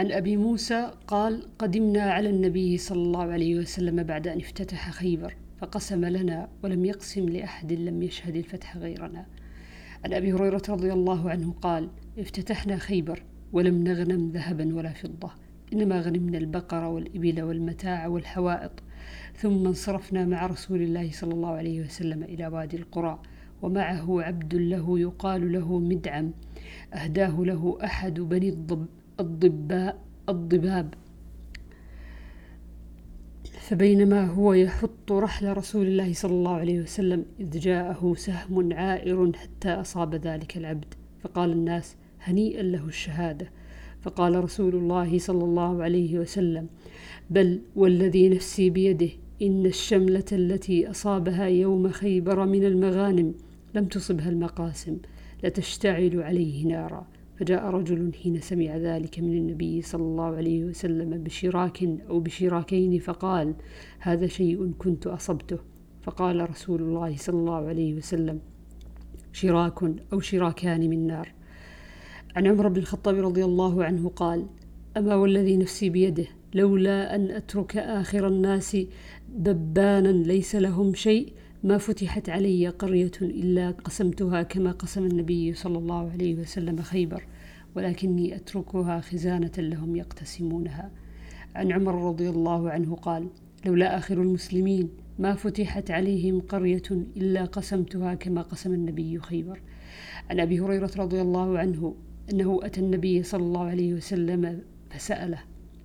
عن أبي موسى قال قدمنا على النبي صلى الله عليه وسلم بعد أن افتتح خيبر فقسم لنا ولم يقسم لأحد لم يشهد الفتح غيرنا. عن أبي هريرة رضي الله عنه قال افتتحنا خيبر ولم نغنم ذهبا ولا فضة إنما غنمنا البقر والإبل والمتاع والحوائط ثم انصرفنا مع رسول الله صلى الله عليه وسلم إلى وادي القرى ومعه عبد له يقال له مدعم أهداه له أحد بني الضب الضباء الضباب. فبينما هو يحط رحل رسول الله صلى الله عليه وسلم إذ جاءه سهم عائر حتى أصاب ذلك العبد. فقال الناس هنيئا له الشهادة. فقال رسول الله صلى الله عليه وسلم بل والذي نفسي بيده إن الشملة التي أصابها يوم خيبر من المغانم لم تصبها المقاسم لتشتعل عليه نارا. فجاء رجل حين سمع ذلك من النبي صلى الله عليه وسلم بشراك أو بشراكين فقال هذا شيء كنت أصبته. فقال رسول الله صلى الله عليه وسلم شراك أو شراكان من نار. عن عمر بن الخطاب رضي الله عنه قال أما والذي نفسي بيده لولا أن أترك آخر الناس دبانا ليس لهم شيء ما فتحت علي قرية إلا قسمتها كما قسم النبي صلى الله عليه وسلم خيبر. ولكني أتركها خزانة لهم يقتسمونها. عن عمر رضي الله عنه قال لولا آخر المسلمين ما فتحت عليهم قرية إلا قسمتها كما قسم النبي خيبر. عن أبي هريرة رضي الله عنه أنه أتى النبي صلى الله عليه وسلم فسأله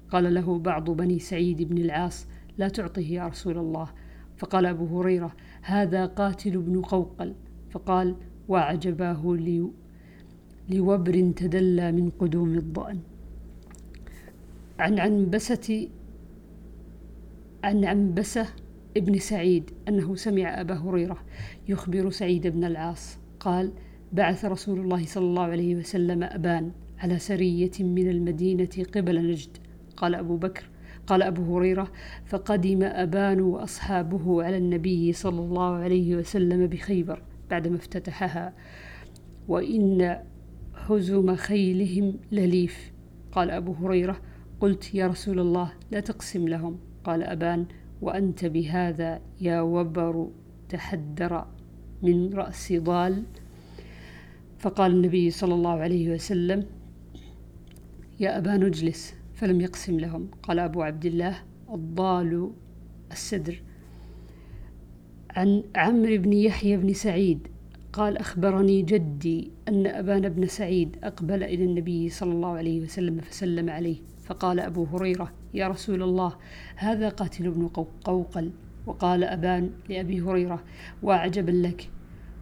قال له بعض بني سعيد بن العاص لا تعطه يا رسول الله. فقال أبو هريرة هذا قاتل بن قوقل. فقال وعجباه لي لوبر تدلى من قدوم الضأن. عن عنبسة عن عنبسة ابن سعيد أنه سمع أبا هريرة يخبر سعيد بن العاص قال بعث رسول الله صلى الله عليه وسلم أبان على سرية من المدينة قبل نجد. قال أبو بكر قال أبو هريرة فقدم أبان وأصحابه على النبي صلى الله عليه وسلم بخيبر بعدما افتتحها. وإن حزم خيلهم لليف. قال أبو هريرة قلت يا رسول الله لا تقسم لهم. قال أبان وأنت بهذا يا وبر تحدر من رأس ضال. فقال النبي صلى الله عليه وسلم يا أبان اجلس. فلم يقسم لهم. قال أبو عبد الله الضال السدر. عن عمرو بن يحيى بن سعيد قال أخبرني جدي أن أبان بن سعيد أقبل إلى النبي صلى الله عليه وسلم فسلم عليه فقال أبو هريرة يا رسول الله هذا قاتل ابن قوقل. وقال أبان لأبي هريرة وعجبا لك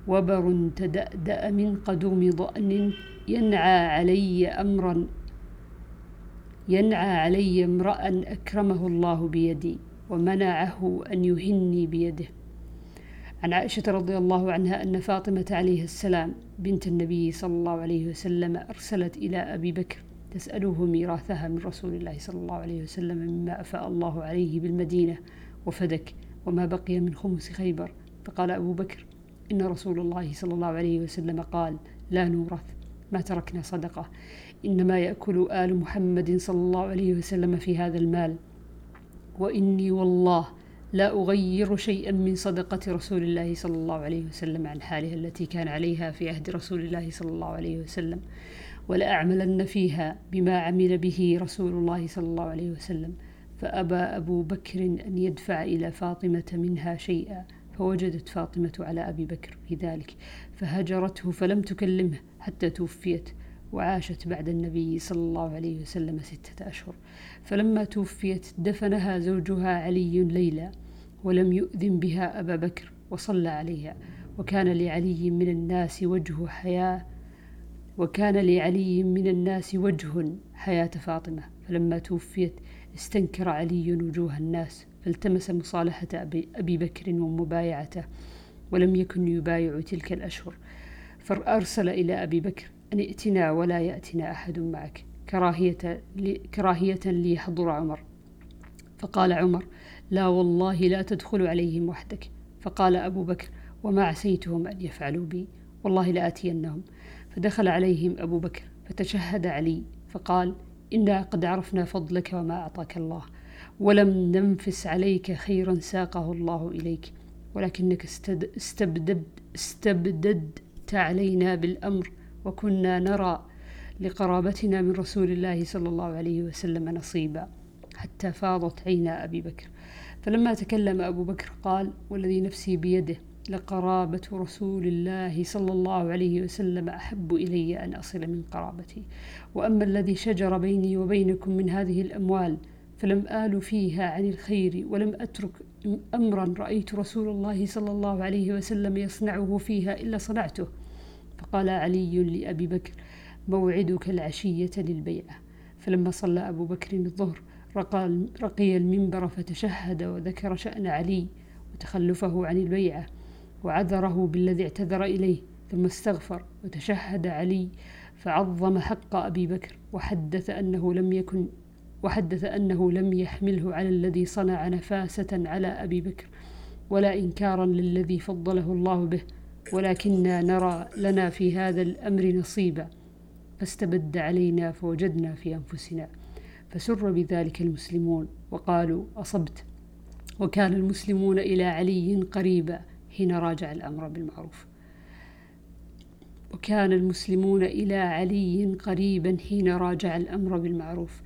وبر تدأدأ من قدوم ضأن ينعى علي أمرا ينعى علي امرأ أكرمه الله بيدي ومنعه أن يهني بيده. عن عائشة رضي الله عنها أن فاطمة عليه السلام بنت النبي صلى الله عليه وسلم أرسلت إلى أبي بكر تسأله ميراثها من رسول الله صلى الله عليه وسلم مما أفاء الله عليه بالمدينة وفدك وما بقي من خمس خيبر. فقال أبو بكر إن رسول الله صلى الله عليه وسلم قال لا نورث ما تركنا صدقة. إنما يأكل آل محمد صلى الله عليه وسلم في هذا المال. وإني والله لا أغير شيئا من صدقة رسول الله صلى الله عليه وسلم عن حالها التي كان عليها في عهد رسول الله صلى الله عليه وسلم ولأعملن فيها بما عمل به رسول الله صلى الله عليه وسلم. فأبى أبو بكر أن يدفع إلى فاطمة منها شيئا فوجدت فاطمة على أبي بكر في ذلك فهجرته فلم تكلمه حتى توفيت وعاشت بعد النبي صلى الله عليه وسلم ستة أشهر. فلما توفيت دفنها زوجها علي ليلى. ولم يؤذن بها أبا بكر وصلى عليها. وكان لعلي من الناس وجه حياة وكان لعلي من الناس وجه حياة فاطمة. فلما توفيت استنكر علي وجوه الناس فالتمس مصالحة أبي بكر ومبايعته ولم يكن يبايع تلك الأشهر. فأرسل إلى أبي بكر أن ائتنا ولا يأتنا أحد معك. كراهية, كراهية ليحضر عمر. فقال عمر لا والله لا تدخل عليهم وحدك. فقال أبو بكر وما عسيتهم أن يفعلوا بي. والله لآتينهم فدخل عليهم أبو بكر فتشهد علي فقال إنا قد عرفنا فضلك وما أعطاك الله. ولم ننفس عليك خيرا ساقه الله إليك. ولكنك استبدد استبددت علينا بالأمر وكنا نرى لقرابتنا من رسول الله صلى الله عليه وسلم نصيبا. حتى فاضت عينا أبي بكر. فلما تكلم أبو بكر قال والذي نفسي بيده لقرابة رسول الله صلى الله عليه وسلم أحب إلي أن أصل من قرابتي. وأما الذي شجر بيني وبينكم من هذه الأموال فلم آل فيها عن الخير ولم أترك أمرا رأيت رسول الله صلى الله عليه وسلم يصنعه فيها إلا صنعته. فقال علي لأبي بكر موعدك العشية للبيعة. فلما صلى أبو بكر الظهر رقي المنبر فتشهد وذكر شأن علي وتخلفه عن البيعة وعذره بالذي اعتذر إليه ثم استغفر وتشهد علي فعظم حق أبي بكر وحدث أنه لم يكن وحدث أنه لم يحمله على الذي صنع نفاسة على أبي بكر ولا إنكارا للذي فضله الله به ولكننا نرى لنا في هذا الأمر نصيبا فاستبد علينا فوجدنا في أنفسنا. فسر بذلك المسلمون وقالوا أصبت وكان المسلمون إلى علي قريبا حين راجع الأمر بالمعروف. وكان المسلمون إلى علي قريبا حين راجع الأمر بالمعروف.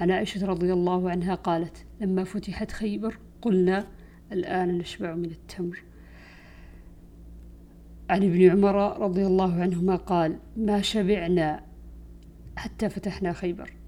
عن عائشة رضي الله عنها قالت لما فتحت خيبر قلنا الآن نشبع من التمر. عن ابن عمر رضي الله عنهما قال ما شبعنا حتى فتحنا خيبر.